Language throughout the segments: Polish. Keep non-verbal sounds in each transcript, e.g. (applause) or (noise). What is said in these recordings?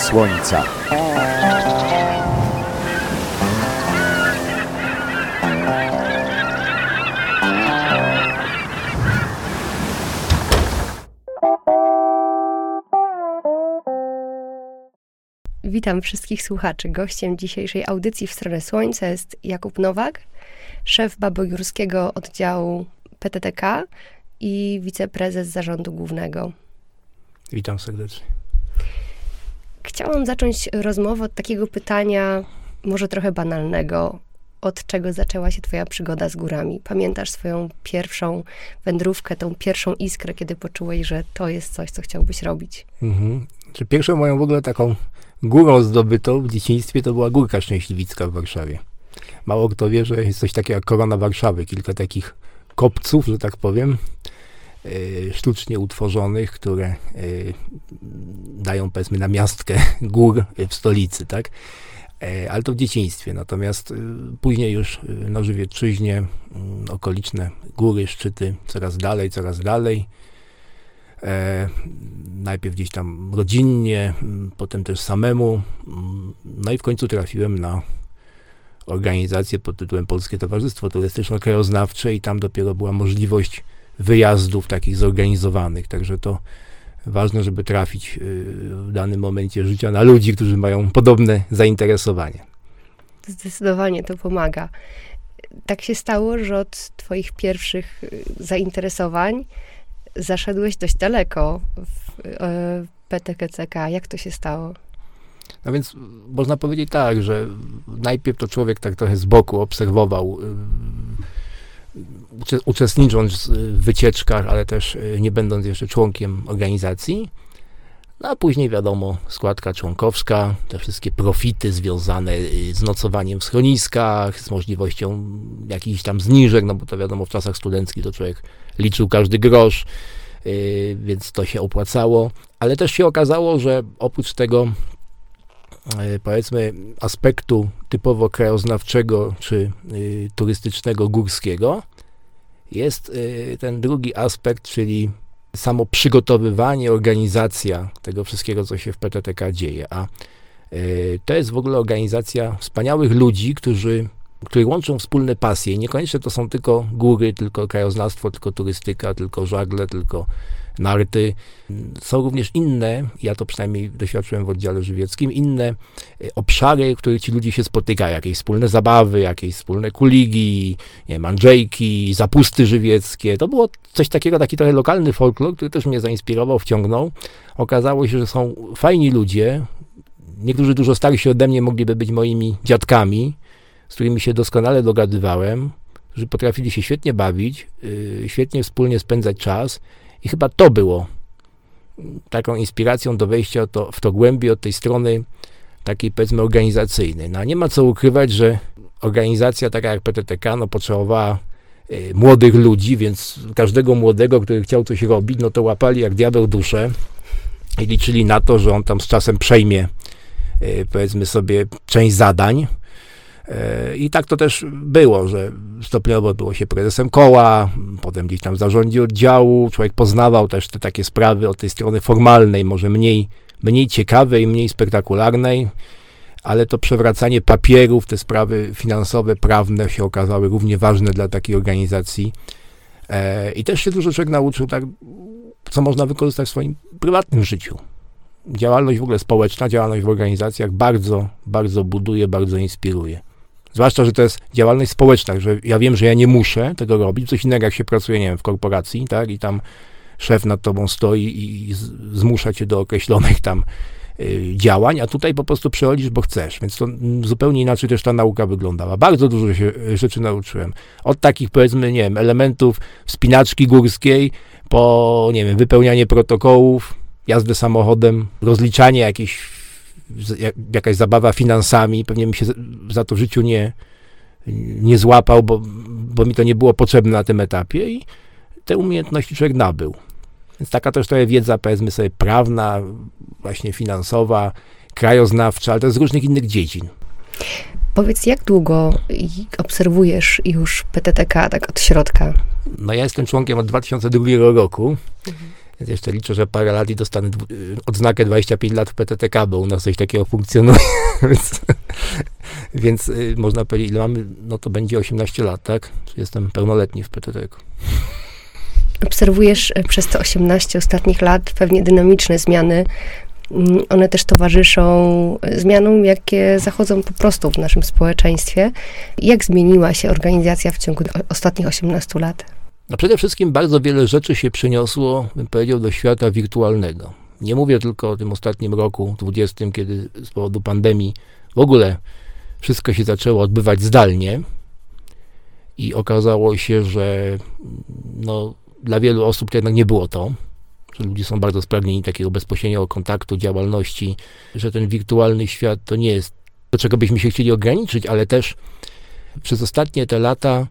Słońca. Witam wszystkich słuchaczy. Gościem dzisiejszej audycji w stronę Słońca jest Jakub Nowak, szef Babojurskiego Oddziału PTTK i wiceprezes zarządu głównego. Witam serdecznie. Chciałam zacząć rozmowę od takiego pytania, może trochę banalnego. Od czego zaczęła się Twoja przygoda z górami? Pamiętasz swoją pierwszą wędrówkę, tą pierwszą iskrę, kiedy poczułeś, że to jest coś, co chciałbyś robić? Mhm. Czy pierwszą moją w ogóle taką górą zdobytą w dzieciństwie to była Górka Szczęśliwicka w Warszawie. Mało kto wie, że jest coś takiego jak Korona Warszawy, kilka takich kopców, że tak powiem, sztucznie utworzonych, które yy, dają powiedzmy na miastkę (laughs) gór w stolicy, tak? Yy, ale to w dzieciństwie. Natomiast później już na Żywiecczyźnie mm, okoliczne góry, szczyty coraz dalej, coraz dalej. E, najpierw gdzieś tam rodzinnie, potem też samemu. No i w końcu trafiłem na organizację pod tytułem Polskie Towarzystwo Turystyczno-Krajoznawcze i tam dopiero była możliwość wyjazdów takich zorganizowanych. Także to ważne, żeby trafić w danym momencie życia na ludzi, którzy mają podobne zainteresowanie. Zdecydowanie to pomaga. Tak się stało, że od Twoich pierwszych zainteresowań zaszedłeś dość daleko w e, PTKCK. Jak to się stało? No więc można powiedzieć tak, że najpierw to człowiek tak trochę z boku obserwował, y, uczestnicząc w wycieczkach, ale też y, nie będąc jeszcze członkiem organizacji. No a później wiadomo, składka członkowska, te wszystkie profity związane y, z nocowaniem w schroniskach, z możliwością jakichś tam zniżek, no bo to wiadomo, w czasach studenckich to człowiek liczył każdy grosz, yy, więc to się opłacało. Ale też się okazało, że oprócz tego powiedzmy aspektu typowo krajoznawczego czy turystycznego, górskiego, jest y, ten drugi aspekt, czyli samo przygotowywanie, organizacja tego wszystkiego, co się w PTTK dzieje. A y, to jest w ogóle organizacja wspaniałych ludzi, którzy których łączą wspólne pasje. Niekoniecznie to są tylko góry, tylko krajoznawstwo, tylko turystyka, tylko żagle, tylko narty. Są również inne, ja to przynajmniej doświadczyłem w oddziale żywieckim, inne e, obszary, w których ci ludzie się spotykają. Jakieś wspólne zabawy, jakieś wspólne kuligi, nie zapusty żywieckie. To było coś takiego, taki trochę lokalny folklor, który też mnie zainspirował, wciągnął. Okazało się, że są fajni ludzie. Niektórzy dużo starsi ode mnie mogliby być moimi dziadkami, z którymi się doskonale dogadywałem, że potrafili się świetnie bawić, yy, świetnie wspólnie spędzać czas i chyba to było taką inspiracją do wejścia to, w to głębiej od tej strony takiej powiedzmy organizacyjnej. No, nie ma co ukrywać, że organizacja taka jak PTTK no, potrzebowała y, młodych ludzi, więc każdego młodego, który chciał coś robić, no to łapali jak diabeł duszę i liczyli na to, że on tam z czasem przejmie y, powiedzmy sobie część zadań i tak to też było, że stopniowo było się prezesem koła, potem gdzieś tam w zarządzie oddziału, człowiek poznawał też te takie sprawy od tej strony formalnej, może mniej, mniej ciekawej, mniej spektakularnej, ale to przewracanie papierów, te sprawy finansowe, prawne się okazały równie ważne dla takiej organizacji. E, I też się dużo człowiek nauczył, tak, co można wykorzystać w swoim prywatnym życiu. Działalność w ogóle społeczna, działalność w organizacjach bardzo, bardzo buduje, bardzo inspiruje. Zwłaszcza, że to jest działalność społeczna, że ja wiem, że ja nie muszę tego robić. Coś innego, jak się pracuje, nie wiem, w korporacji, tak, i tam szef nad tobą stoi i zmusza cię do określonych tam y, działań, a tutaj po prostu przechodzisz, bo chcesz. Więc to zupełnie inaczej też ta nauka wyglądała. Bardzo dużo się y, rzeczy nauczyłem. Od takich, powiedzmy, nie wiem, elementów wspinaczki górskiej, po, nie wiem, wypełnianie protokołów, jazdę samochodem, rozliczanie jakichś jakaś zabawa finansami, pewnie mi się za to w życiu nie, nie złapał, bo, bo mi to nie było potrzebne na tym etapie i te umiejętności człowiek nabył. Więc taka też trochę wiedza, powiedzmy sobie, prawna, właśnie finansowa, krajoznawcza, ale też z różnych innych dziedzin. Powiedz, jak długo obserwujesz już PTTK tak od środka? No ja jestem członkiem od 2002 roku. Mhm. Więc jeszcze liczę, że parę lat i dostanę y, odznakę 25 lat w PTTK, bo u nas coś takiego funkcjonuje. (laughs) więc, więc y, można powiedzieć, ile mamy, no to będzie 18 lat, tak? Jestem pełnoletni w PTTK. Obserwujesz e, przez te 18 ostatnich lat pewnie dynamiczne zmiany. Mm, one też towarzyszą zmianom, jakie zachodzą po prostu w naszym społeczeństwie. Jak zmieniła się organizacja w ciągu ostatnich 18 lat? No przede wszystkim bardzo wiele rzeczy się przeniosło, bym powiedział, do świata wirtualnego. Nie mówię tylko o tym ostatnim roku, 20, kiedy z powodu pandemii w ogóle wszystko się zaczęło odbywać zdalnie i okazało się, że no, dla wielu osób to jednak nie było to, że ludzie są bardzo spragnieni takiego bezpośredniego kontaktu, działalności, że ten wirtualny świat to nie jest do czego byśmy się chcieli ograniczyć, ale też przez ostatnie te lata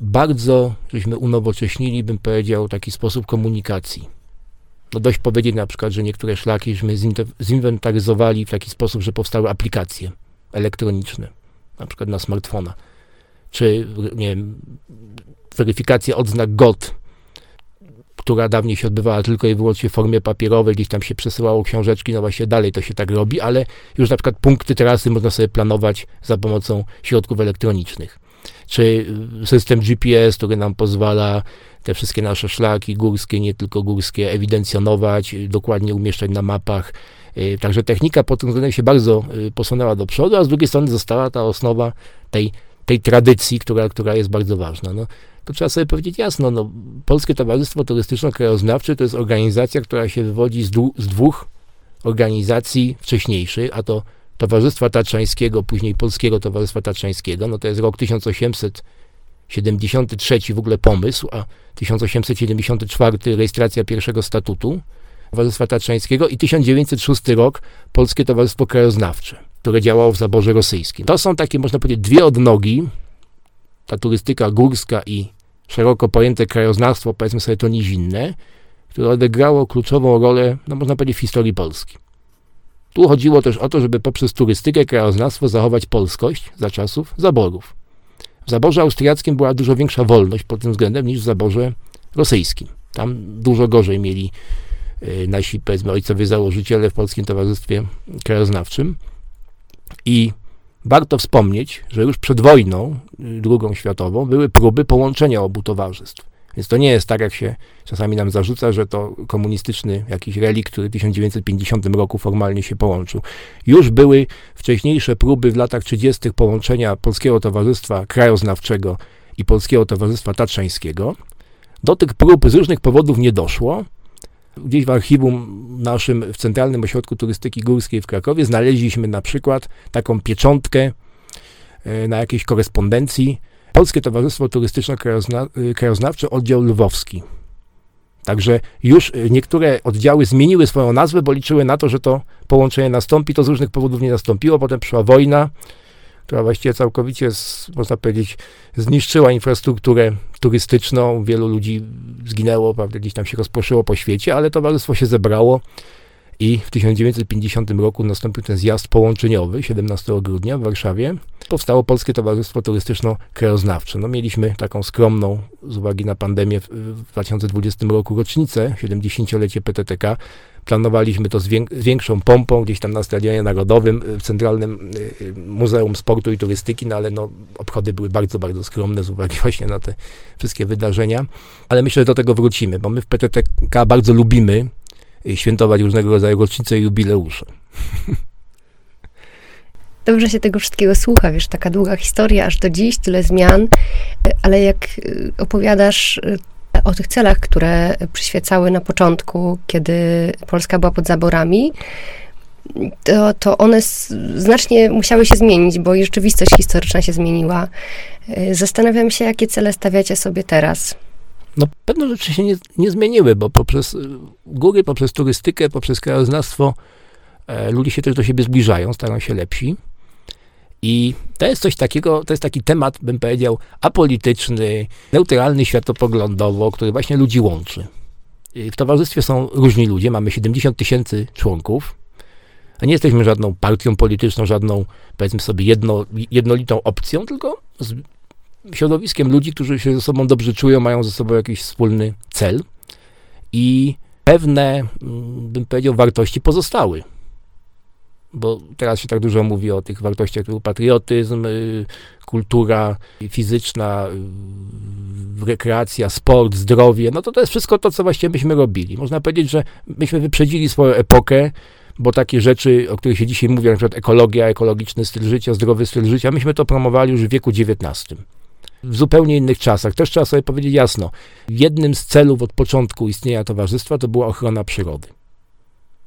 bardzo żeśmy unowocześnili, bym powiedział, taki sposób komunikacji. No dość powiedzieć na przykład, że niektóre szlaki żeśmy zinwentaryzowali w taki sposób, że powstały aplikacje elektroniczne, na przykład na smartfona, czy nie wiem, weryfikacja odznak GOT, która dawniej się odbywała tylko i wyłącznie w formie papierowej, gdzieś tam się przesyłało książeczki, no właśnie dalej to się tak robi, ale już na przykład punkty trasy można sobie planować za pomocą środków elektronicznych czy system GPS, który nam pozwala te wszystkie nasze szlaki górskie, nie tylko górskie, ewidencjonować, dokładnie umieszczać na mapach. Y, także technika pod tym względem się bardzo y, posunęła do przodu, a z drugiej strony została ta osnowa tej, tej tradycji, która, która jest bardzo ważna. No, to trzeba sobie powiedzieć jasno, no, Polskie Towarzystwo Turystyczno-Krajoznawcze to jest organizacja, która się wywodzi z, z dwóch organizacji wcześniejszych, a to Towarzystwa Tatrzańskiego, później Polskiego Towarzystwa Tatrzańskiego, no to jest rok 1873 w ogóle pomysł, a 1874 rejestracja pierwszego statutu Towarzystwa Tatrzańskiego i 1906 rok Polskie Towarzystwo Krajoznawcze, które działało w zaborze rosyjskim. To są takie, można powiedzieć, dwie odnogi, ta turystyka górska i szeroko pojęte krajoznawstwo, powiedzmy sobie to nizinne, które odegrało kluczową rolę, no można powiedzieć, w historii Polski. Tu chodziło też o to, żeby poprzez turystykę, krajoznawstwo zachować polskość za czasów zaborów. W zaborze austriackim była dużo większa wolność pod tym względem niż w zaborze rosyjskim. Tam dużo gorzej mieli y, nasi, powiedzmy, ojcowie założyciele w Polskim Towarzystwie Krajoznawczym. I warto wspomnieć, że już przed wojną II światową były próby połączenia obu towarzystw. Więc to nie jest tak, jak się czasami nam zarzuca, że to komunistyczny jakiś relikt, który w 1950 roku formalnie się połączył. Już były wcześniejsze próby w latach 30. połączenia Polskiego Towarzystwa Krajoznawczego i Polskiego Towarzystwa Tatrzańskiego. Do tych prób z różnych powodów nie doszło. Gdzieś w archiwum naszym w Centralnym Ośrodku Turystyki Górskiej w Krakowie znaleźliśmy na przykład taką pieczątkę e, na jakiejś korespondencji Polskie Towarzystwo Turystyczno-Krajoznawcze, oddział lwowski. Także już y, niektóre oddziały zmieniły swoją nazwę, bo liczyły na to, że to połączenie nastąpi. To z różnych powodów nie nastąpiło. Potem przyszła wojna, która właściwie całkowicie, można powiedzieć, zniszczyła infrastrukturę turystyczną. Wielu ludzi zginęło, prawda, gdzieś tam się rozproszyło po świecie, ale towarzystwo się zebrało i w 1950 roku nastąpił ten zjazd połączeniowy 17 grudnia w Warszawie. Powstało Polskie Towarzystwo Turystyczno-Krajoznawcze. No, mieliśmy taką skromną, z uwagi na pandemię, w 2020 roku rocznicę, 70-lecie PTTK. Planowaliśmy to z, większą pompą, gdzieś tam na Stadionie Narodowym, w Centralnym y, y, Muzeum Sportu i Turystyki, no ale no, obchody były bardzo, bardzo skromne z uwagi (laughs) właśnie na te wszystkie wydarzenia. Ale myślę, że do tego wrócimy, bo my w PTTK bardzo lubimy świętować różnego rodzaju rocznice i jubileusze. (laughs) Dobrze się tego wszystkiego słucha, wiesz, taka długa historia, aż do dziś, tyle zmian, ale jak y, opowiadasz y, o tych celach, które przyświecały na początku, kiedy Polska była pod zaborami, to, to one znacznie musiały się zmienić, bo i rzeczywistość historyczna się zmieniła. Y, zastanawiam się, jakie cele stawiacie sobie teraz. No pewne rzeczy się nie, nie zmieniły, bo poprzez góry, poprzez turystykę, poprzez krajoznawstwo e, ludzie się też do siebie zbliżają, stają się lepsi. I to jest coś takiego, to jest taki temat, bym powiedział, apolityczny, neutralny światopoglądowo, który właśnie ludzi łączy. W towarzystwie są różni ludzie, mamy 70 tysięcy członków, a nie jesteśmy żadną partią polityczną, żadną, powiedzmy sobie, jedno, jednolitą opcją, tylko środowiskiem ludzi, którzy się ze sobą dobrze czują, mają ze sobą jakiś wspólny cel. i pewne, mm, bym powiedział, wartości pozostały. Bo teraz się tak dużo mówi o tych wartościach typu patriotyzm, y, kultura fizyczna, y, rekreacja, sport, zdrowie. No to to jest wszystko to, co właściwie myśmy robili. Można powiedzieć, że myśmy wyprzedzili swoją epokę, bo takie rzeczy, o których się dzisiaj mówi, na przykład ekologia, ekologiczny styl życia, zdrowy styl życia, myśmy to promowali już w wieku XIX w zupełnie innych czasach. Też trzeba sobie powiedzieć jasno, jednym z celów od początku istnienia towarzystwa to była ochrona przyrody.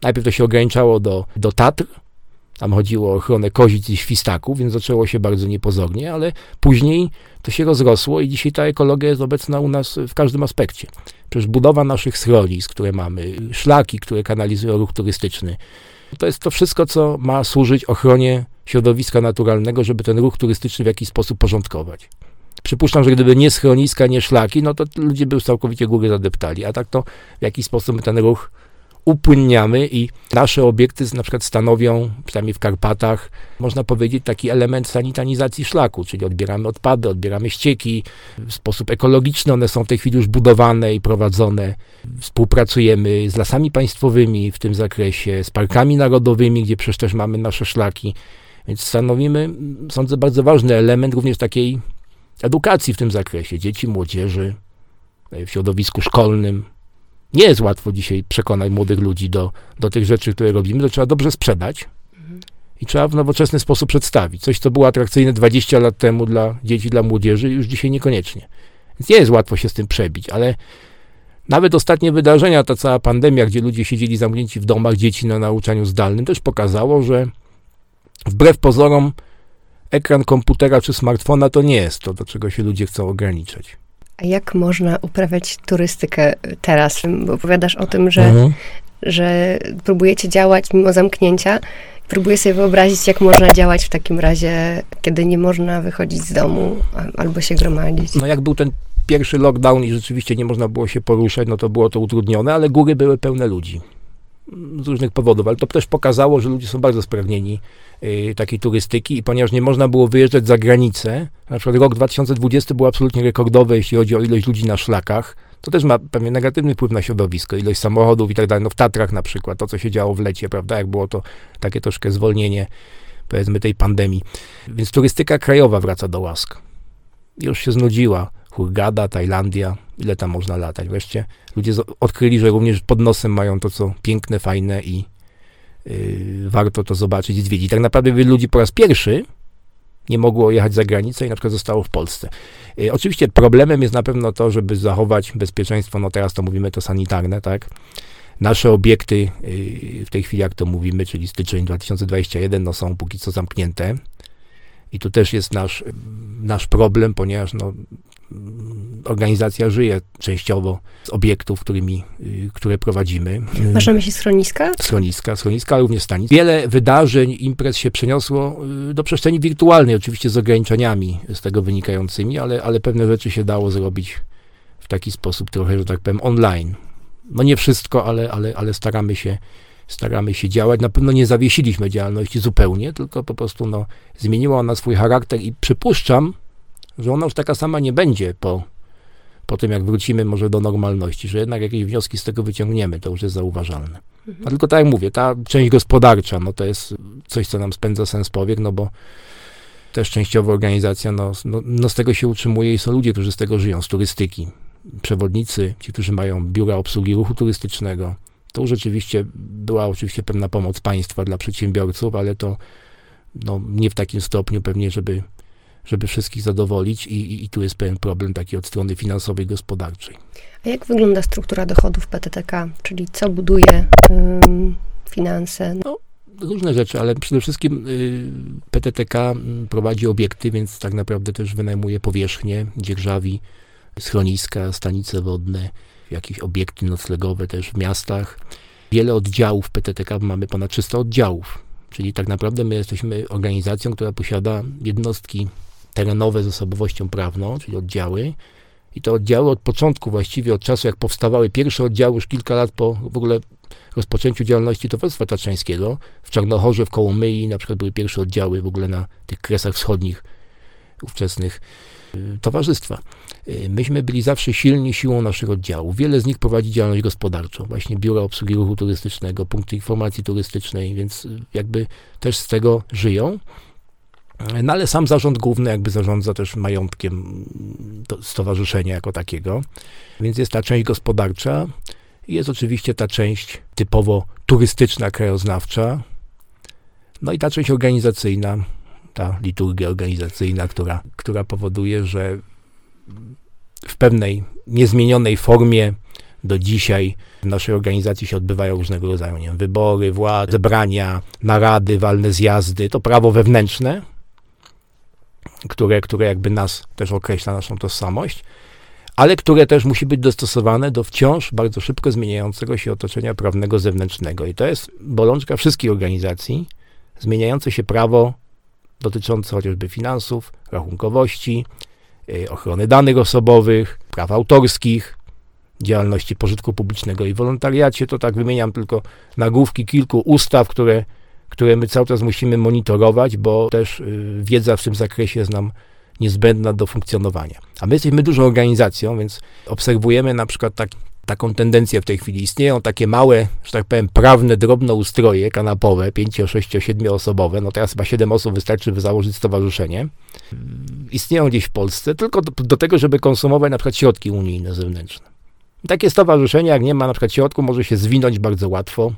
Najpierw to się ograniczało do, do Tatr, tam chodziło o ochronę kozic i świstaków, więc zaczęło się bardzo niepozornie, ale później to się rozrosło i dzisiaj ta ekologia jest obecna u nas w każdym aspekcie. Przecież budowa naszych schronisk, które mamy, szlaki, które kanalizują ruch turystyczny, to jest to wszystko, co ma służyć ochronie środowiska naturalnego, żeby ten ruch turystyczny w jakiś sposób porządkować. Przypuszczam, że gdyby nie schroniska, nie szlaki, no to ludzie by całkowicie góry zadeptali. A tak to w jakiś sposób my ten ruch upłynniamy i nasze obiekty na przykład stanowią, przynajmniej w Karpatach, można powiedzieć taki element sanitanizacji szlaku, czyli odbieramy odpady, odbieramy ścieki, w sposób ekologiczny one są w tej chwili już budowane i prowadzone. Współpracujemy z lasami państwowymi w tym zakresie, z parkami narodowymi, gdzie przecież też mamy nasze szlaki. Więc stanowimy, sądzę, bardzo ważny element również takiej edukacji w tym zakresie, dzieci, młodzieży, w środowisku szkolnym. Nie jest łatwo dzisiaj przekonać młodych ludzi do, do tych rzeczy, które robimy, to trzeba dobrze sprzedać i trzeba w nowoczesny sposób przedstawić. Coś, co było atrakcyjne 20 lat temu dla dzieci, dla młodzieży, już dzisiaj niekoniecznie. Więc nie jest łatwo się z tym przebić, ale nawet ostatnie wydarzenia, ta cała pandemia, gdzie ludzie siedzieli zamknięci w domach, dzieci na nauczaniu zdalnym, też pokazało, że wbrew pozorom ekran komputera czy smartfona to nie jest to, do czego się ludzie chcą ograniczać. A jak można uprawiać turystykę teraz? Bo opowiadasz o tym, że, mhm. że próbujecie działać mimo zamknięcia. Próbuję sobie wyobrazić, jak można działać w takim razie, kiedy nie można wychodzić z domu albo się gromadzić. No jak był ten pierwszy lockdown i rzeczywiście nie można było się poruszać, no to było to utrudnione, ale góry były pełne ludzi z różnych powodów, ale to też pokazało, że ludzie są bardzo spragnieni y, takiej turystyki i ponieważ nie można było wyjeżdżać za granicę, na przykład rok 2020 był absolutnie rekordowy, jeśli chodzi o ilość ludzi na szlakach, to też ma pewnie negatywny wpływ na środowisko, ilość samochodów i tak dalej. No w Tatrach na przykład, to co się działo w lecie, prawda, jak było to takie troszkę zwolnienie, powiedzmy, tej pandemii. Więc turystyka krajowa wraca do łask. Już się znudziła. Hurgada, Tajlandia, ile tam można latać. Wreszcie ludzie odkryli, że również pod nosem mają to, co piękne, fajne i yy, warto to zobaczyć i zwiedzić. Tak naprawdę wielu ludzi po raz pierwszy nie mogło jechać za granicę i na przykład zostało w Polsce. Yy, oczywiście problemem jest na pewno to, żeby zachować bezpieczeństwo, no teraz to mówimy to sanitarne, tak? Nasze obiekty yy, w tej chwili, jak to mówimy, czyli styczeń 2021, no są póki co zamknięte. I tu też jest nasz, nasz problem, ponieważ no, organizacja żyje częściowo z obiektów, którymi, y, które prowadzimy. Masz na myśli schroniska? Schroniska, schroniska, również stanic. Wiele wydarzeń, imprez się przeniosło y, do przestrzeni wirtualnej, oczywiście z ograniczeniami z tego wynikającymi, ale, ale pewne rzeczy się dało zrobić w taki sposób trochę, że tak powiem, online. No nie wszystko, ale, ale, ale staramy się staramy się działać. Na pewno nie zawiesiliśmy działalności zupełnie, tylko po prostu no, zmieniła ona swój charakter i przypuszczam, że ona już taka sama nie będzie po, po tym, jak wrócimy może do normalności, że jednak jakieś wnioski z tego wyciągniemy, to już jest zauważalne. A tylko tak jak mówię, ta część gospodarcza, no to jest coś, co nam spędza sens powiek, no bo też częściowo organizacja, no, no, no z tego się utrzymuje i są ludzie, którzy z tego żyją, z turystyki. Przewodnicy, ci, którzy mają biura obsługi ruchu turystycznego. To rzeczywiście była oczywiście pewna pomoc państwa dla przedsiębiorców, ale to no, nie w takim stopniu pewnie, żeby żeby wszystkich zadowolić i, i, i, tu jest pewien problem taki od strony finansowej, gospodarczej. A jak wygląda struktura dochodów PTTK, czyli co buduje ym, finanse? No, różne rzeczy, ale przede wszystkim y, PTTK mm, prowadzi obiekty, więc tak naprawdę też wynajmuje powierzchnię, dzierżawi, schroniska, stanice wodne, jakieś obiekty noclegowe też w miastach. Wiele oddziałów PTTK, mamy ponad 300 oddziałów, czyli tak naprawdę my jesteśmy organizacją, która posiada jednostki terenowe z osobowością prawną, czyli oddziały. I te oddziały od początku, właściwie od czasu, jak powstawały pierwsze oddziały, już kilka lat po w ogóle rozpoczęciu działalności Towarzystwa Tatrzańskiego, w Czarnochorze, w Kołomyi na przykład były pierwsze oddziały w ogóle na tych kresach wschodnich ówczesnych y, towarzystwa. Y, myśmy byli zawsze silni siłą naszych oddziałów. Wiele z nich prowadzi działalność gospodarczą, właśnie biura obsługi ruchu turystycznego, punkty informacji turystycznej, więc jakby też z tego żyją. No ale sam zarząd główny jakby zarządza też majątkiem stowarzyszenia jako takiego. Więc jest ta część gospodarcza, jest oczywiście ta część typowo turystyczna, krajoznawcza, no i ta część organizacyjna, ta liturgia organizacyjna, która, która powoduje, że w pewnej niezmienionej formie do dzisiaj w naszej organizacji się odbywają różnego rodzaju wybory, władze, zebrania, narady, walne zjazdy. To prawo wewnętrzne, które, które jakby nas też określa, naszą tożsamość, ale które też musi być dostosowane do wciąż bardzo szybko zmieniającego się otoczenia prawnego zewnętrznego. I to jest bolączka wszystkich organizacji, zmieniające się prawo dotyczące chociażby finansów, rachunkowości, y, ochrony danych osobowych, praw autorskich, działalności pożytku publicznego i wolontariacie. To tak wymieniam tylko nagłówki kilku ustaw, które, które my cały czas musimy monitorować, bo też y, wiedza w tym zakresie jest nam niezbędna do funkcjonowania. A my jesteśmy dużą organizacją, więc obserwujemy na przykład tak, taką tendencję w tej chwili. Istnieją takie małe, że tak powiem, prawne, drobne ustroje kanapowe, 5, 6, 7 osobowe. No teraz chyba 7 osób wystarczy, by założyć stowarzyszenie. Istnieją gdzieś w Polsce tylko do, do tego, żeby konsumować na przykład środki unijne zewnętrzne. Takie stowarzyszenie, jak nie ma na przykład środku, może się zwinąć bardzo łatwo,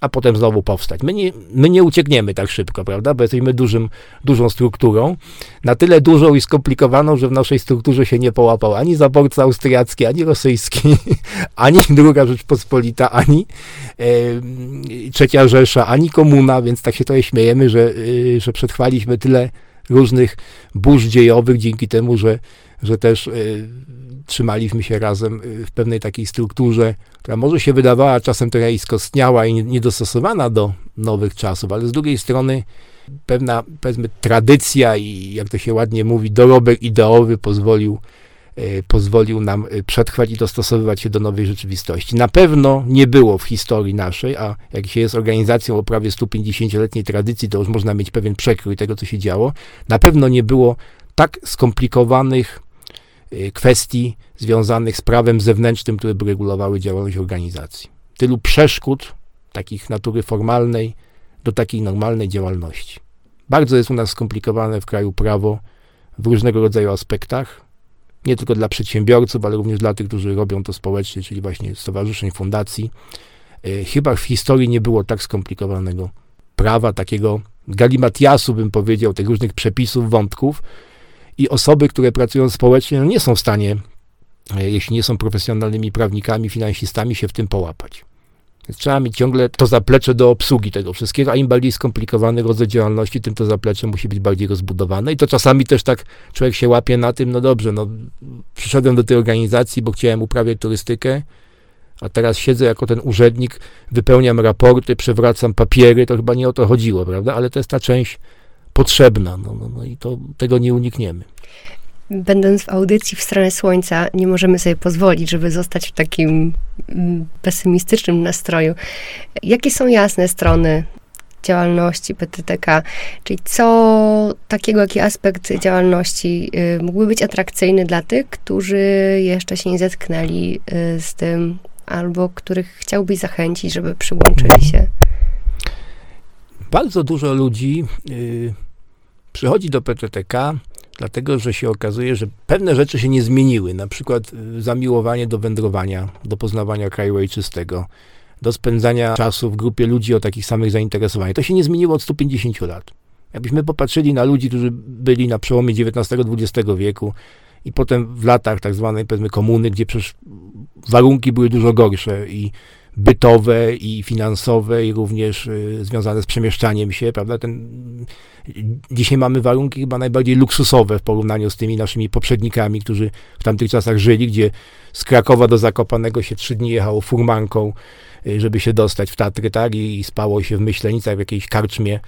a potem znowu powstać. My nie, my nie uciekniemy tak szybko, prawda, bo jesteśmy dużym, dużą strukturą, na tyle dużą i skomplikowaną, że w naszej strukturze się nie połapał ani zaborca austriacki, ani rosyjski, (laughs) ani druga Rzeczpospolita, ani trzecia Rzesza, ani komuna, więc tak się to śmiejemy, że, e, że przetrwaliśmy tyle różnych burz dziejowych dzięki temu, że, że też y, trzymaliśmy się razem y, w pewnej takiej strukturze, która może się wydawała czasem trochę skostniała i niedostosowana do nowych czasów, ale z drugiej strony pewna, powiedzmy, tradycja i jak to się ładnie mówi, dorobek ideowy pozwolił, y, pozwolił nam przetrwać i dostosowywać się do nowej rzeczywistości. Na pewno nie było w historii naszej, a jak się jest organizacją o prawie 150-letniej tradycji, to już można mieć pewien przekrój tego, co się działo, na pewno nie było tak skomplikowanych kwestii związanych z prawem zewnętrznym, które by regulowały działalność organizacji. Tylu przeszkód, takich natury formalnej, do takiej normalnej działalności. Bardzo jest u nas skomplikowane w kraju prawo w różnego rodzaju aspektach, nie tylko dla przedsiębiorców, ale również dla tych, którzy robią to społecznie, czyli właśnie stowarzyszeń, fundacji. Y, chyba w historii nie było tak skomplikowanego prawa, takiego galimatiasu, bym powiedział, tych różnych przepisów, wątków, i osoby, które pracują społecznie, no nie są w stanie, e, jeśli nie są profesjonalnymi prawnikami, finansistami, się w tym połapać. Więc trzeba mieć ciągle to zaplecze do obsługi tego wszystkiego, a im bardziej skomplikowany rodzaj działalności, tym to zaplecze musi być bardziej rozbudowane. I to czasami też tak człowiek się łapie na tym, no dobrze, no przyszedłem do tej organizacji, bo chciałem uprawiać turystykę, a teraz siedzę jako ten urzędnik, wypełniam raporty, przewracam papiery, to chyba nie o to chodziło, prawda? Ale to jest ta część potrzebna. No, no, no i to, tego nie unikniemy. Będąc w audycji w stronę słońca, nie możemy sobie pozwolić, żeby zostać w takim mm, pesymistycznym nastroju. Jakie są jasne strony działalności PTTK? Czyli co takiego, jaki aspekt działalności y, mógłby być atrakcyjny dla tych, którzy jeszcze się nie zetknęli y, z tym, albo których chciałbyś zachęcić, żeby przyłączyli się? Bardzo dużo ludzi y, przychodzi do PTTK, dlatego że się okazuje, że pewne rzeczy się nie zmieniły, na przykład y, zamiłowanie do wędrowania, do poznawania kraju ojczystego, do spędzania czasu w grupie ludzi o takich samych zainteresowaniach. To się nie zmieniło od 150 lat. Jakbyśmy popatrzyli na ludzi, którzy byli na przełomie XIX-XX wieku i potem w latach tak zwanej powiedzmy komuny, gdzie przecież warunki były dużo gorsze i bytowe i finansowe i również y, związane z przemieszczaniem się, prawda? Ten, dzisiaj mamy warunki chyba najbardziej luksusowe w porównaniu z tymi naszymi poprzednikami, którzy w tamtych czasach żyli, gdzie z Krakowa do Zakopanego się trzy dni jechało furmanką, y, żeby się dostać w Tatry, tak? I, i spało się w Myślenicach w jakiejś karczmie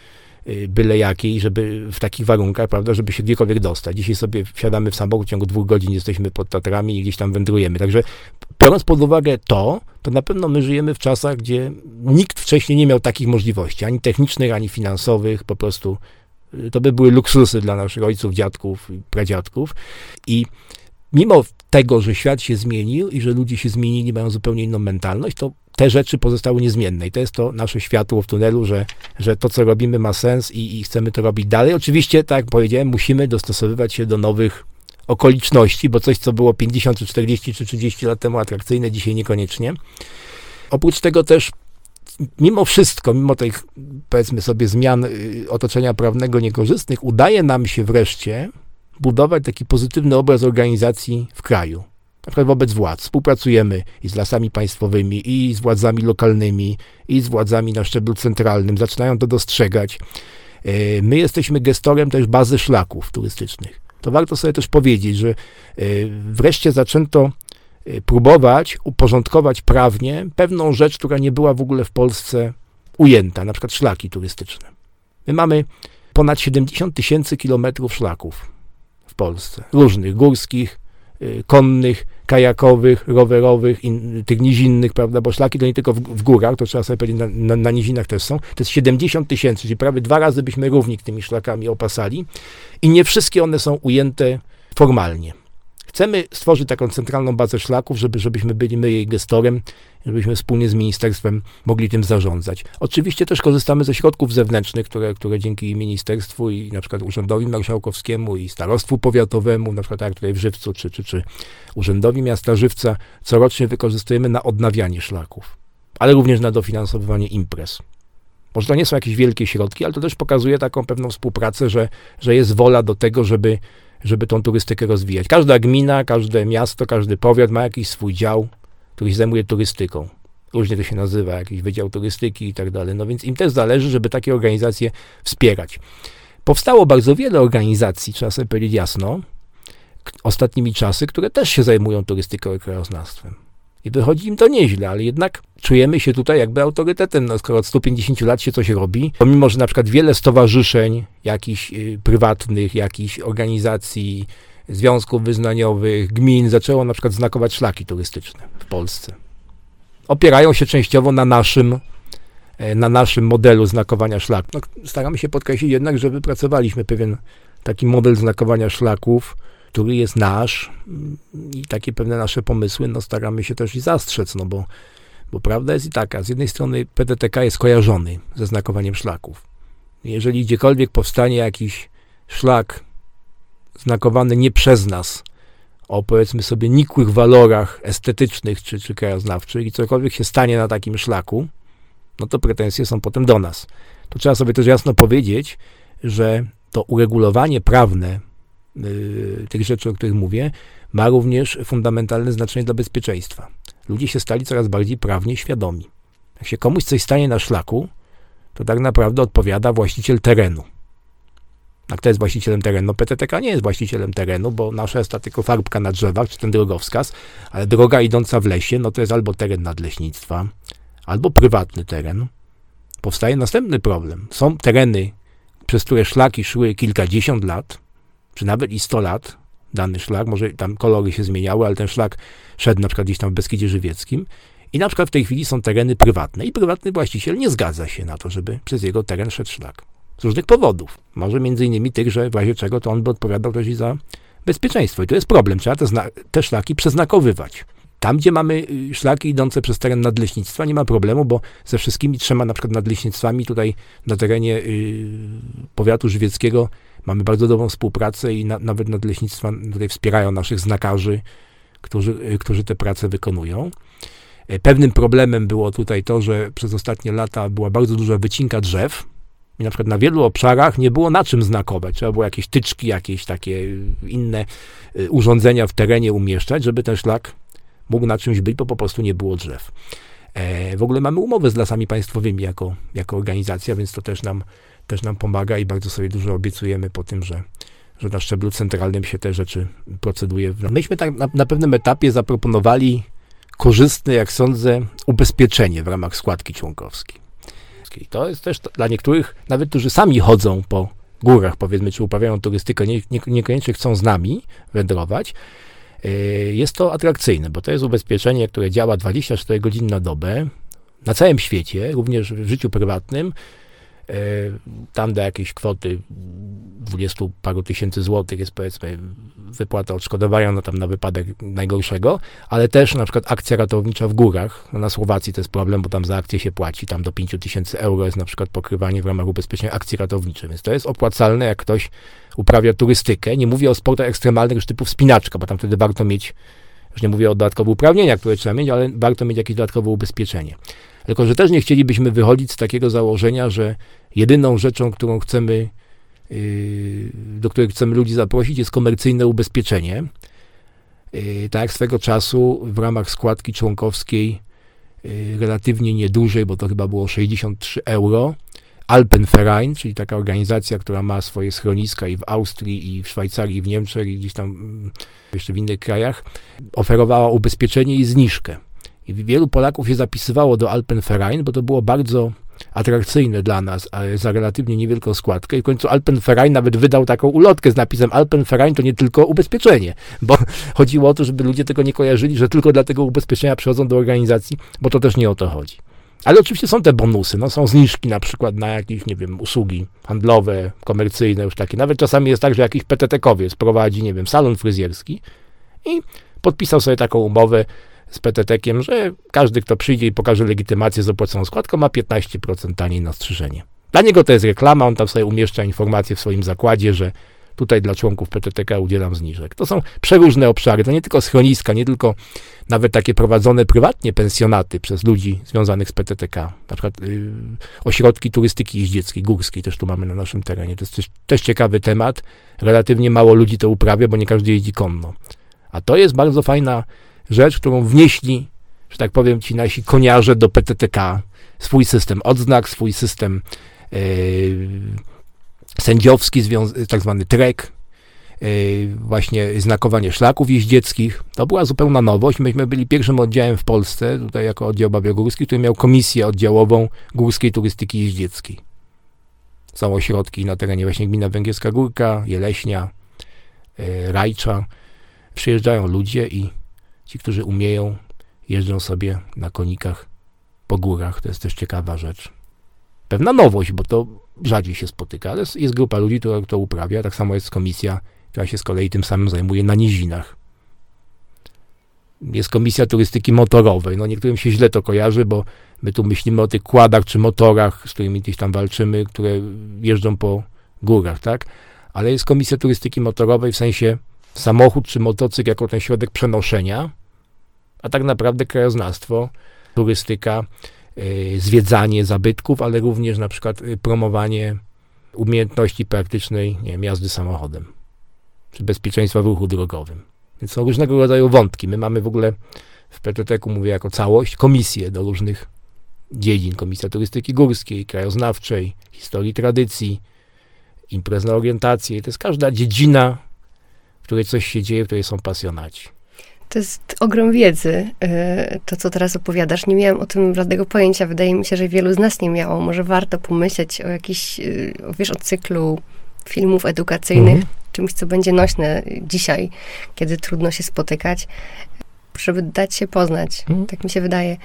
byle jakiej, żeby w takich warunkach, prawda, żeby się gdziekolwiek dostać. Dzisiaj sobie wsiadamy w samochód, w ciągu dwóch godzin jesteśmy pod Tatrami i gdzieś tam wędrujemy. Także biorąc pod uwagę to, to na pewno my żyjemy w czasach, gdzie nikt wcześniej nie miał takich możliwości, ani technicznych, ani finansowych, po prostu To by były luksusy dla naszych ojców, dziadków i pradziadków. I mimo tego, że świat się zmienił i że ludzie się zmienili, mają zupełnie inną mentalność, to te rzeczy pozostały niezmienne. I to jest to nasze światło w tunelu, że, że to, co robimy, ma sens i, i chcemy to robić dalej. Oczywiście, tak jak powiedziałem, musimy dostosowywać się do nowych okoliczności, bo coś, co było 50, czy 40, czy 30 lat temu atrakcyjne, dzisiaj niekoniecznie. Oprócz tego też mimo wszystko, mimo tych, powiedzmy sobie, zmian y, otoczenia prawnego niekorzystnych, udaje nam się wreszcie budować taki pozytywny obraz organizacji w kraju. Na przykład wobec władz. Współpracujemy i z lasami państwowymi, i z władzami lokalnymi, i z władzami na szczeblu centralnym. Zaczynają to dostrzegać. Y, my jesteśmy gestorem też bazy szlaków turystycznych. To warto sobie też powiedzieć, że y, wreszcie zaczęto Y, próbować uporządkować prawnie pewną rzecz, która nie była w ogóle w Polsce ujęta, na przykład szlaki turystyczne. My mamy ponad 70 tysięcy kilometrów szlaków w Polsce, różnych, górskich, konnych, kajakowych, rowerowych, in, tych nizinnych, prawda, bo szlaki to nie tylko w, w górach, to trzeba sobie powiedzieć, na, na, na, nizinach też są, to jest 70 tysięcy, czyli prawie dwa razy byśmy równik tymi szlakami opasali i nie wszystkie one są ujęte formalnie. Chcemy stworzyć taką centralną bazę szlaków, żeby, żebyśmy byli my jej gestorem, żebyśmy wspólnie z ministerstwem mogli tym zarządzać. Oczywiście też korzystamy ze środków zewnętrznych, które, które dzięki ministerstwu i na przykład Urzędowi Marszałkowskiemu i Starostwu Powiatowemu, na przykład jak tutaj w Żywcu, czy, czy, czy Urzędowi Miasta Żywca, corocznie wykorzystujemy na odnawianie szlaków, ale również na dofinansowywanie imprez. Może to nie są jakieś wielkie środki, ale to też pokazuje taką pewną współpracę, że, że jest wola do tego, żeby żeby tą turystykę rozwijać. Każda gmina, każde miasto, każdy powiat ma jakiś swój dział, który się zajmuje turystyką. Różnie to się nazywa, jakiś wydział turystyki i tak dalej. No więc im też zależy, żeby takie organizacje wspierać. Powstało bardzo wiele organizacji, trzeba sobie powiedzieć jasno, ostatnimi czasy, które też się zajmują turystyką i krajoznawstwem. I wychodzi im to nieźle, ale jednak czujemy się tutaj jakby autorytetem, no, skoro od 150 lat się coś robi, pomimo, że na przykład wiele stowarzyszeń, jakichś y, prywatnych, jakichś organizacji, związków wyznaniowych, gmin zaczęło na przykład znakować szlaki turystyczne w Polsce. Opierają się częściowo na naszym, e, na naszym modelu znakowania szlaków. No, staramy się podkreślić jednak, że wypracowaliśmy pewien taki model znakowania szlaków, który jest nasz i takie pewne nasze pomysły, no staramy się też i zastrzec, no bo, bo prawda jest i taka, z jednej strony PDTK jest kojarzony ze znakowaniem szlaków. Jeżeli gdziekolwiek powstanie jakiś szlak znakowany nie przez nas, o powiedzmy sobie nikłych walorach estetycznych czy, czy krajoznawczych i cokolwiek się stanie na takim szlaku, no to pretensje są potem do nas. To trzeba sobie też jasno powiedzieć, że to uregulowanie prawne tych rzeczy, o których mówię, ma również fundamentalne znaczenie dla bezpieczeństwa. Ludzie się stali coraz bardziej prawnie świadomi. Jak się komuś coś stanie na szlaku, to tak naprawdę odpowiada właściciel terenu. A kto jest właścicielem terenu? PTTK nie jest właścicielem terenu, bo nasza jest ta tylko farbka na drzewach, czy ten drogowskaz, ale droga idąca w lesie, no to jest albo teren nadleśnictwa, albo prywatny teren. Powstaje następny problem. Są tereny, przez które szlaki szły kilkadziesiąt lat, czy nawet i 100 lat dany szlak, może tam kolory się zmieniały, ale ten szlak szedł na przykład gdzieś tam w Beskidzie Żywieckim i na przykład w tej chwili są tereny prywatne i prywatny właściciel nie zgadza się na to, żeby przez jego teren szedł szlak. Z różnych powodów. Może między innymi tych, że w razie czego to on by odpowiadał też i za bezpieczeństwo. I to jest problem. Trzeba te, te szlaki przeznakowywać. Tam, gdzie mamy y, szlaki idące przez teren nadleśnictwa, nie ma problemu, bo ze wszystkimi trzema na przykład nadleśnictwami tutaj na terenie y, powiatu żywieckiego Mamy bardzo dobrą współpracę i na, nawet nadleśnictwa tutaj wspierają naszych znakarzy, którzy, y, którzy te prace wykonują. E, pewnym problemem było tutaj to, że przez ostatnie lata była bardzo duża wycinka drzew i na przykład na wielu obszarach nie było na czym znakować. Trzeba było jakieś tyczki, jakieś takie y, inne y, urządzenia w terenie umieszczać, żeby ten szlak mógł na czymś być, bo po prostu nie było drzew. E, w ogóle mamy umowę z lasami państwowymi jako, jako organizacja, więc to też nam też nam pomaga i bardzo sobie dużo obiecujemy po tym, że, że na szczeblu centralnym się te rzeczy proceduje. Myśmy tak na, na pewnym etapie zaproponowali korzystne, jak sądzę, ubezpieczenie w ramach składki członkowskiej. To jest też dla niektórych, nawet którzy sami chodzą po górach, powiedzmy, czy uprawiają turystykę, nie, nie, niekoniecznie chcą z nami wędrować, e, jest to atrakcyjne, bo to jest ubezpieczenie, które działa 24 godziny na dobę, na całym świecie, również w życiu prywatnym, tam do jakiejś kwoty 20 paru tysięcy złotych jest powiedzmy wypłata odszkodowania no tam na wypadek najgorszego, ale też na przykład akcja ratownicza w górach, no na Słowacji to jest problem, bo tam za akcję się płaci, tam do 5 tysięcy euro jest na przykład pokrywanie w ramach ubezpieczenia akcji ratowniczej, więc to jest opłacalne, jak ktoś uprawia turystykę. Nie mówię o sportach ekstremalnych już typu wspinaczka, bo tam wtedy warto mieć, już nie mówię o dodatkowych uprawnienia, które trzeba mieć, ale warto mieć jakieś dodatkowe ubezpieczenie. Tylko, że też nie chcielibyśmy wychodzić z takiego założenia, że jedyną rzeczą, którą chcemy, yy, do której chcemy ludzi zaprosić, jest komercyjne ubezpieczenie. Yy, tak jak swego czasu w ramach składki członkowskiej, yy, relatywnie niedużej, bo to chyba było 63 euro, Alpenverein, czyli taka organizacja, która ma swoje schroniska i w Austrii, i w Szwajcarii, i w Niemczech, i gdzieś tam mm, jeszcze w innych krajach, oferowała ubezpieczenie i zniżkę. I wielu Polaków się zapisywało do Alpenverein, bo to było bardzo atrakcyjne dla nas, za relatywnie niewielką składkę. I w końcu Alpenverein nawet wydał taką ulotkę z napisem Alpenverein to nie tylko ubezpieczenie, bo (laughs) chodziło o to, żeby ludzie tego nie kojarzyli, że tylko dla tego ubezpieczenia przychodzą do organizacji, bo to też nie o to chodzi. Ale oczywiście są te bonusy, no są zniżki na przykład na jakieś, nie wiem, usługi handlowe, komercyjne, już takie. Nawet czasami jest tak, że jakiś PTT-kowiec prowadzi, nie wiem, salon fryzjerski i podpisał sobie taką umowę z PTT-kiem, że każdy, kto przyjdzie i pokaże legitymację z opłaconą składką, ma 15% taniej na strzyżenie. Dla niego to jest reklama, on tam sobie umieszcza informacje w swoim zakładzie, że tutaj dla członków PTTK udzielam zniżek. To są przeróżne obszary, to nie tylko schroniska, nie tylko nawet takie prowadzone prywatnie pensjonaty przez ludzi związanych z PTTK, na przykład yy, ośrodki turystyki jeździeckiej, górskiej też tu mamy na naszym terenie. To jest też, też ciekawy temat, relatywnie mało ludzi to uprawia, bo nie każdy jeździ konno. A to jest bardzo fajna rzecz, którą wnieśli, że tak powiem, ci nasi koniarze do PTTK, swój system odznak, swój system yy, sędziowski, tak zwany trek, yy, właśnie znakowanie szlaków jeździeckich. To była zupełna nowość. Myśmy byli pierwszym oddziałem w Polsce, tutaj jako oddział Babiogórski, który miał komisję oddziałową górskiej turystyki jeździeckiej. Są ośrodki na terenie właśnie gmina Węgierska Górka, Jeleśnia, yy, Rajcza. Przyjeżdżają ludzie i ci, którzy umieją, jeżdżą sobie na konikach po górach. To jest też ciekawa rzecz. Pewna nowość, bo to rzadziej się spotyka, ale jest grupa ludzi, która to uprawia. Tak samo jest komisja, która się z kolei tym samym zajmuje na nizinach. Jest komisja turystyki motorowej. No niektórym się źle to kojarzy, bo my tu myślimy o tych kładach czy motorach, z którymi gdzieś tam walczymy, które jeżdżą po górach, tak? Ale jest komisja turystyki motorowej w sensie samochód czy motocykl jako ten środek przenoszenia, a tak naprawdę krajoznawstwo, turystyka, yy, zwiedzanie zabytków, ale również na przykład yy, promowanie umiejętności praktycznej nie wiem, jazdy samochodem, czy bezpieczeństwa w ruchu drogowym. Więc są różnego rodzaju wątki. My mamy w ogóle w PTT-ku, mówię jako całość, komisje do różnych dziedzin. Komisja turystyki górskiej, krajoznawczej, historii tradycji, imprez na orientację. To jest każda dziedzina której coś się dzieje, w której są pasjonaci. To jest ogrom wiedzy, y, to co teraz opowiadasz. Nie miałam o tym żadnego pojęcia. Wydaje mi się, że wielu z nas nie miało. Może warto pomyśleć o jakiś, y, wiesz, o cyklu filmów edukacyjnych, mhm. czymś, co będzie nośne dzisiaj, kiedy trudno się spotykać, żeby dać się poznać. Mhm. Tak mi się wydaje,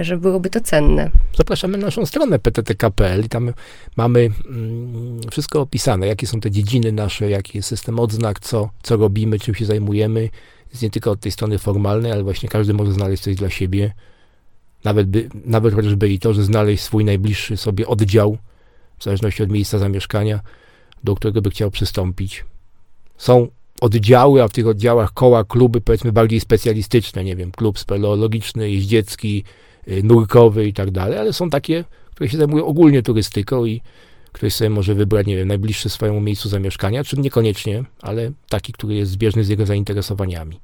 że byłoby to cenne. Zapraszamy na naszą stronę pttk.pl i tam mamy mm, wszystko opisane, jakie są te dziedziny nasze, jaki jest system odznak, co, co robimy, czym się zajmujemy. Jest nie tylko od tej strony formalnej, ale właśnie każdy może znaleźć coś dla siebie. Nawet, by, nawet chociażby i to, że znaleźć swój najbliższy sobie oddział, w zależności od miejsca zamieszkania, do którego by chciał przystąpić. Są oddziały, a w tych oddziałach koła, kluby powiedzmy bardziej specjalistyczne, nie wiem, klub speleologiczny, jeździecki, y, nurkowy i tak dalej, ale są takie, które się zajmują ogólnie turystyką i ktoś sobie może wybrać, nie wiem, najbliższy swojemu miejscu zamieszkania, czy niekoniecznie, ale taki, który jest zbieżny z jego zainteresowaniami.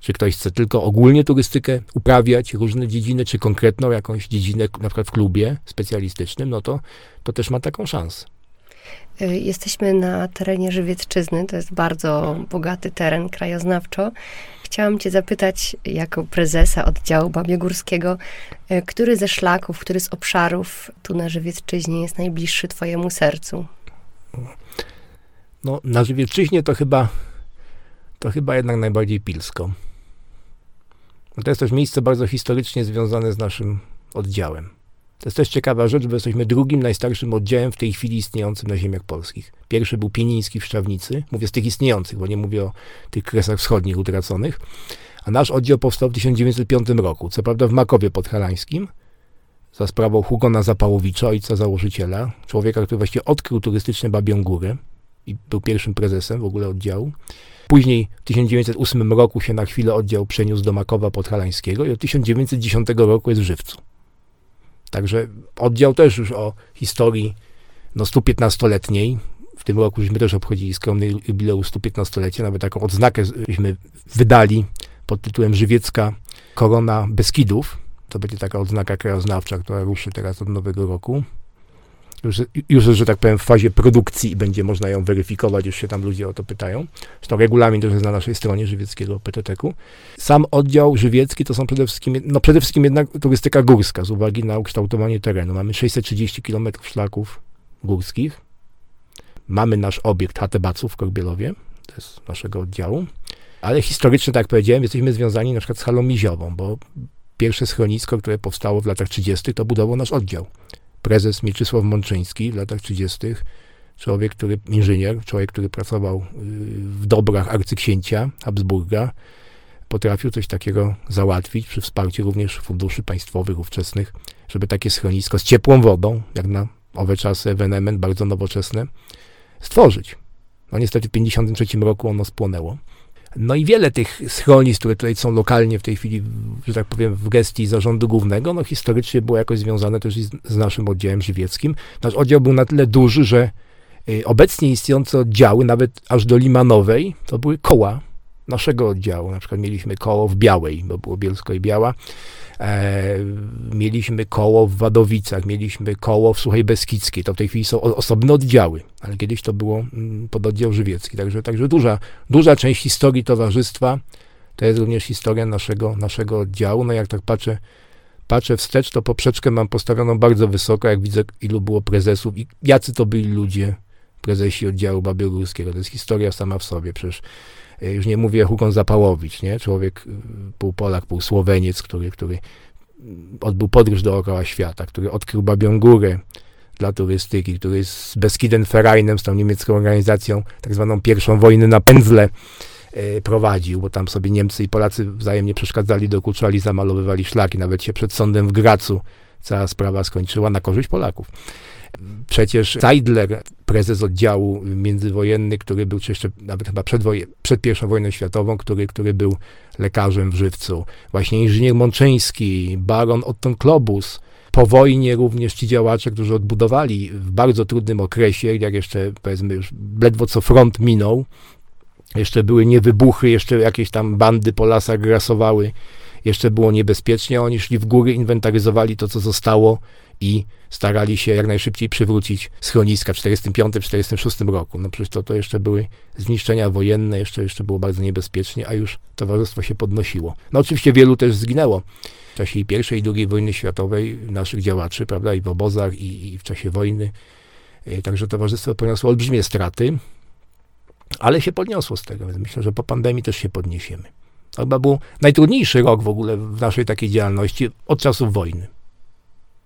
Czy ktoś chce tylko ogólnie turystykę uprawiać, różne dziedziny, czy konkretną jakąś dziedzinę, na przykład w klubie specjalistycznym, no to, to też ma taką szansę. Y, jesteśmy na terenie Żywiecczyzny, to jest bardzo bogaty teren krajoznawczo. Chciałam cię zapytać, jako prezesa oddziału Babiegórskiego, y, który ze szlaków, który z obszarów tu na Żywiecczyźnie jest najbliższy twojemu sercu? No, na Żywiecczyźnie to chyba, to chyba jednak najbardziej Pilsko. To jest też miejsce bardzo historycznie związane z naszym oddziałem. To jest też ciekawa rzecz, bo jesteśmy drugim najstarszym oddziałem w tej chwili istniejącym na ziemiach polskich. Pierwszy był Pieniński w Szczawnicy, mówię z tych istniejących, bo nie mówię o tych kresach wschodnich utraconych. A nasz oddział powstał w 1905 roku, co prawda w Makowie Podhalańskim, za sprawą Hugona Zapałowicza, ojca założyciela, człowieka, który właściwie odkrył turystyczne Babią Górę i był pierwszym prezesem w ogóle oddziału. Później w 1908 roku się na chwilę oddział przeniósł do Makowa Podhalańskiego i od 1910 roku jest w Żywcu. Także oddział też już o historii no 115-letniej. W tym roku żeśmy też obchodzili skromny jubileusz 115-lecia, nawet taką odznakę żeśmy wydali pod tytułem Żywiecka Korona Beskidów. To będzie taka odznaka krajoznawcza, która ruszy teraz od nowego roku. Już, że tak powiem, w fazie produkcji i będzie można ją weryfikować, już się tam ludzie o to pytają. Zresztą regulamin też jest na naszej stronie żywieckiego PTT-ku. Sam oddział żywiecki to są przede wszystkim, no przede wszystkim jednak turystyka górska z uwagi na ukształtowanie terenu. Mamy 630 km szlaków górskich. Mamy nasz obiekt Hatebaców w Korbielowie, to jest naszego oddziału. Ale historycznie, tak jak powiedziałem, jesteśmy związani na przykład z halą miziową, bo pierwsze schronisko, które powstało w latach 30., to budował nasz oddział. Prezes Mieczysław Mączyński w latach 30., człowiek, który, inżynier, człowiek, który pracował y, w dobrach arcyksięcia Habsburga, potrafił coś takiego załatwić przy wsparciu również funduszy państwowych ówczesnych, żeby takie schronisko z ciepłą wodą, jak na owe czasy ewenement bardzo nowoczesne, stworzyć. No niestety w 1953 roku ono spłonęło. No i wiele tych schronisk, które tutaj są lokalnie w tej chwili, że tak powiem, w gestii zarządu głównego, no historycznie było jakoś związane też z, naszym oddziałem żywieckim. Nasz oddział był na tyle duży, że y, obecnie istniejące oddziały, nawet aż do Limanowej, to były koła naszego oddziału. Na przykład mieliśmy koło w Białej, bo było Bielsko i Biała. E, mieliśmy koło w Wadowicach, mieliśmy koło w Suchej Beskidzkiej. To w tej chwili są osobne oddziały, ale kiedyś to było mm, pododdział żywiecki. Także, także duża, duża część historii towarzystwa to jest również historia naszego, naszego oddziału. No jak tak patrzę, patrzę wstecz, to poprzeczkę mam postawioną bardzo wysoko, jak widzę, ilu było prezesów i jacy to byli ludzie, prezesi oddziału Babiogórskiego. To jest historia sama w sobie. Przecież już nie mówię Hugon Zapałowicz, nie? człowiek y, pół Polak, pół Słoweniec, który, który odbył podróż dookoła świata, który odkrył Babią Górę dla turystyki, który z Beskiden Vereinem, z tą niemiecką organizacją, tak zwaną pierwszą wojnę na pędzle e, prowadził, bo tam sobie Niemcy i Polacy wzajemnie przeszkadzali, dokuczali, zamalowywali szlaki, nawet się przed sądem w Gracu cała sprawa skończyła na korzyść Polaków. Przecież Seidler, prezes oddziału międzywojenny, który był jeszcze nawet chyba przed, woje, przed I wojną światową, który, który był lekarzem w Żywcu. Właśnie inżynier Mączyński, baron Otton Klobus, po wojnie również ci działacze, którzy odbudowali w bardzo trudnym okresie, jak jeszcze powiedzmy już ledwo co front minął, jeszcze były niewybuchy, jeszcze jakieś tam bandy po lasach grasowały, jeszcze było niebezpiecznie, oni szli w góry, inwentaryzowali to, co zostało i starali się jak najszybciej przywrócić schroniska w 1945-1946 roku. No przecież to, to jeszcze były zniszczenia wojenne, jeszcze, jeszcze było bardzo niebezpiecznie, a już towarzystwo się podnosiło. No oczywiście wielu też zginęło w czasie I i II wojny światowej, naszych działaczy, prawda, i w obozach, i, i w czasie wojny. E, także towarzystwo poniosło olbrzymie straty, ale się podniosło z tego, więc myślę, że po pandemii też się podniesiemy. To chyba był najtrudniejszy rok w ogóle w naszej takiej działalności od czasów wojny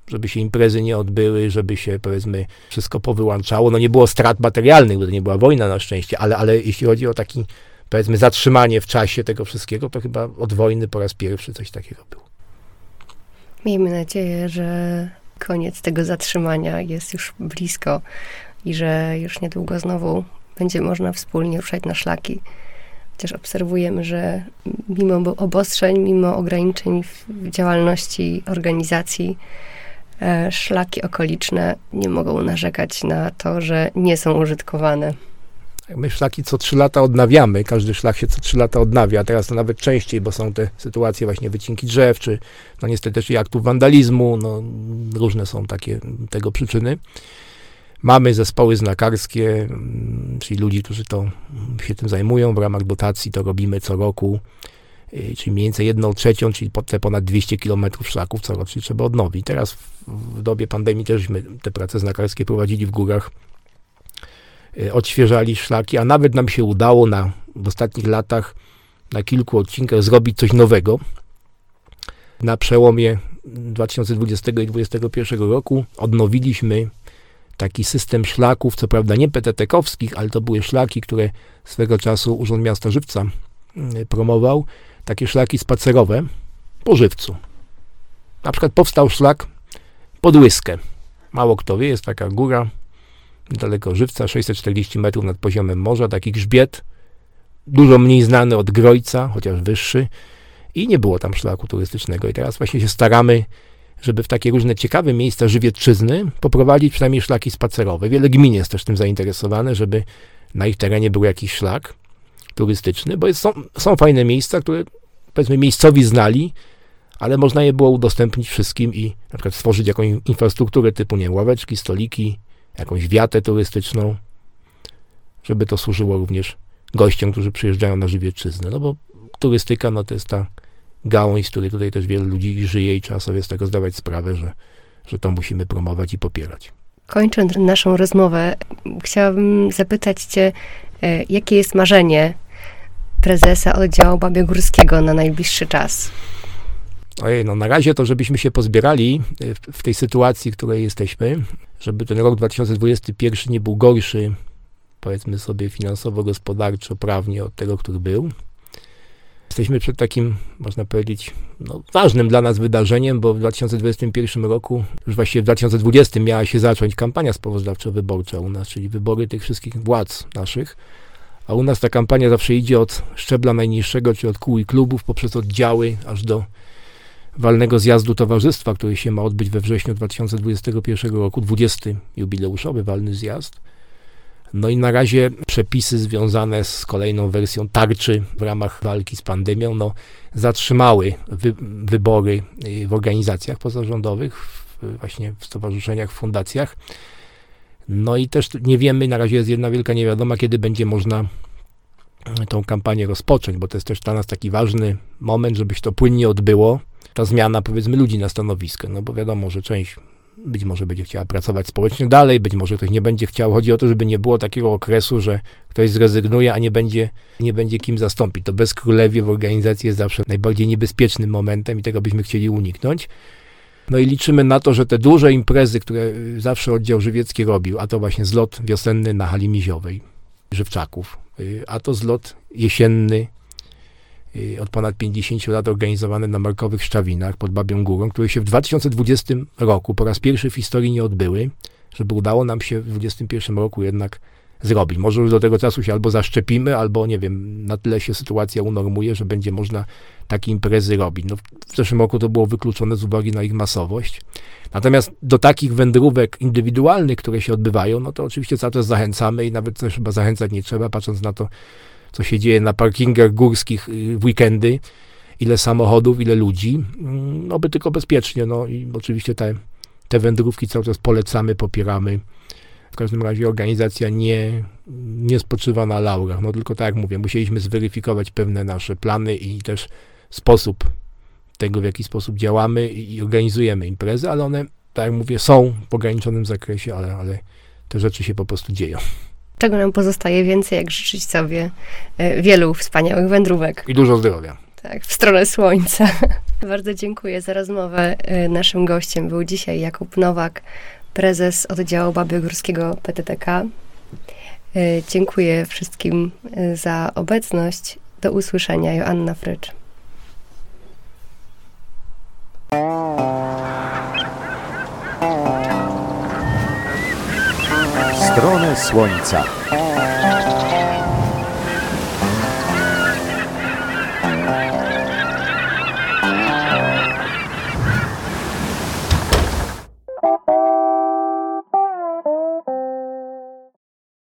żeby się imprezy nie odbyły, żeby się powiedzmy wszystko powyłączało. No nie było strat materialnych, bo to nie była wojna na szczęście, ale, ale jeśli chodzi o taki powiedzmy zatrzymanie w czasie tego wszystkiego, to chyba od wojny po raz pierwszy coś takiego było. Miejmy nadzieję, że koniec tego zatrzymania jest już blisko i że już niedługo znowu będzie można wspólnie ruszać na szlaki. Chociaż obserwujemy, że mimo obostrzeń, mimo ograniczeń w działalności organizacji, szlaki okoliczne nie mogą narzekać na to, że nie są użytkowane. My szlaki co trzy lata odnawiamy, każdy szlak się co trzy lata odnawia, teraz to nawet częściej, bo są te sytuacje właśnie wycinki drzew, czy no niestety też i aktów wandalizmu, no różne są takie tego przyczyny. Mamy zespoły znakarskie, mm, czyli ludzi, którzy to się tym zajmują w ramach dotacji, to robimy co roku. Y, czyli mniej więcej jedną trzecią, czyli te ponad 200 km szlaków corocznie trzeba odnowić. Teraz w, dobie pandemii teżśmy te prace znakarskie prowadzili w górach, y, odświeżali szlaki, a nawet nam się udało na, w ostatnich latach na kilku odcinkach zrobić coś nowego. Na przełomie 2020 i 2021 roku odnowiliśmy taki system szlaków, co prawda nie PTT-kowskich, ale to były szlaki, które swego czasu Urząd Miasta Żywca mm, promował, takie szlaki spacerowe po Żywcu. Na przykład powstał szlak pod Łyskę. Mało kto wie, jest taka góra niedaleko Żywca, 640 metrów nad poziomem morza, taki grzbiet, dużo mniej znany od Grojca, chociaż wyższy i nie było tam szlaku turystycznego. I teraz właśnie się staramy, żeby w takie różne ciekawe miejsca żywiecczyzny poprowadzić przynajmniej szlaki spacerowe. Wiele gmin jest też tym zainteresowane, żeby na ich terenie był jakiś szlak turystyczny, bo jest, są, są fajne miejsca, które powiedzmy miejscowi znali, ale można je było udostępnić wszystkim i na przykład stworzyć jakąś infrastrukturę typu, nie ławeczki, stoliki, jakąś wiatę turystyczną, żeby to służyło również gościom, którzy przyjeżdżają na Żywiecczyznę. No bo turystyka, no to jest ta gałąź, z której tutaj też wiele ludzi żyje i trzeba sobie z tego zdawać sprawę, że, że to musimy promować i popierać. Kończąc naszą rozmowę, chciałabym zapytać Cię, e, jakie jest marzenie prezesa oddziału Babiogórskiego na najbliższy czas? Ojej, no na razie to, żebyśmy się pozbierali e, w tej sytuacji, w której jesteśmy, żeby ten rok 2021 nie był gorszy, powiedzmy sobie finansowo, gospodarczo, prawnie od tego, który był. Jesteśmy przed takim, można powiedzieć, no, ważnym dla nas wydarzeniem, bo w 2021 roku, już właściwie w 2020 miała się zacząć kampania sprawozdawczo-wyborcza u nas, czyli wybory tych wszystkich władz naszych. A u nas ta kampania zawsze idzie od szczebla najniższego, czyli od kół i klubów, poprzez oddziały, aż do walnego zjazdu towarzystwa, który się ma odbyć we wrześniu 2021 roku, 20. jubileuszowy walny zjazd. No i na razie przepisy związane z kolejną wersją tarczy w ramach walki z pandemią no, zatrzymały wy, wybory y, w organizacjach pozarządowych, w, właśnie w stowarzyszeniach, w fundacjach. No i też nie wiemy, na razie jest jedna wielka niewiadoma, kiedy będzie można y, tą kampanię rozpocząć, bo to jest też dla nas taki ważny moment, żeby się to płynnie odbyło. Ta zmiana, powiedzmy, ludzi na stanowisko, no bo wiadomo, że część być może będzie chciała pracować społecznie dalej, być może ktoś nie będzie chciał. Chodzi o to, żeby nie było takiego okresu, że ktoś zrezygnuje, a nie będzie, nie będzie kim zastąpić. To bez królewie w organizacji jest zawsze najbardziej niebezpiecznym momentem i tego byśmy chcieli uniknąć. No i liczymy na to, że te duże imprezy, które zawsze oddział żywiecki robił, a to właśnie zlot wiosenny na hali miziowej, Żywczaków, y, a to zlot jesienny Y, od ponad 50 lat organizowane na Markowych Szczawinach pod Babią Górą, które się w 2020 roku po raz pierwszy w historii nie odbyły, żeby udało nam się w 2021 roku jednak zrobić. Może już do tego czasu się albo zaszczepimy, albo nie wiem, na tyle się sytuacja unormuje, że będzie można takie imprezy robić. No, w zeszłym roku to było wykluczone z uwagi na ich masowość. Natomiast do takich wędrówek indywidualnych, które się odbywają, no to oczywiście cały czas zachęcamy i nawet też chyba zachęcać nie trzeba, patrząc na to, co się dzieje na parkingach górskich y, w weekendy, ile samochodów, ile ludzi, mm, no by tylko bezpiecznie, no i oczywiście te, te wędrówki cały czas polecamy, popieramy. W każdym razie organizacja nie, nie spoczywa na laurach, no tylko tak jak mówię, musieliśmy zweryfikować pewne nasze plany i też sposób tego, w jaki sposób działamy i organizujemy imprezy, ale one, tak jak mówię, są w ograniczonym zakresie, ale, ale te rzeczy się po prostu dzieją czego nam pozostaje więcej, jak życzyć sobie e, wielu wspaniałych wędrówek. I dużo zdrowia. Tak, w stronę słońca. (laughs) Bardzo dziękuję za rozmowę. E, naszym gościem był dzisiaj Jakub Nowak, prezes oddziału Babiogórskiego PTTK. E, dziękuję wszystkim za obecność. Do usłyszenia. Joanna Frycz. stronę Słońca.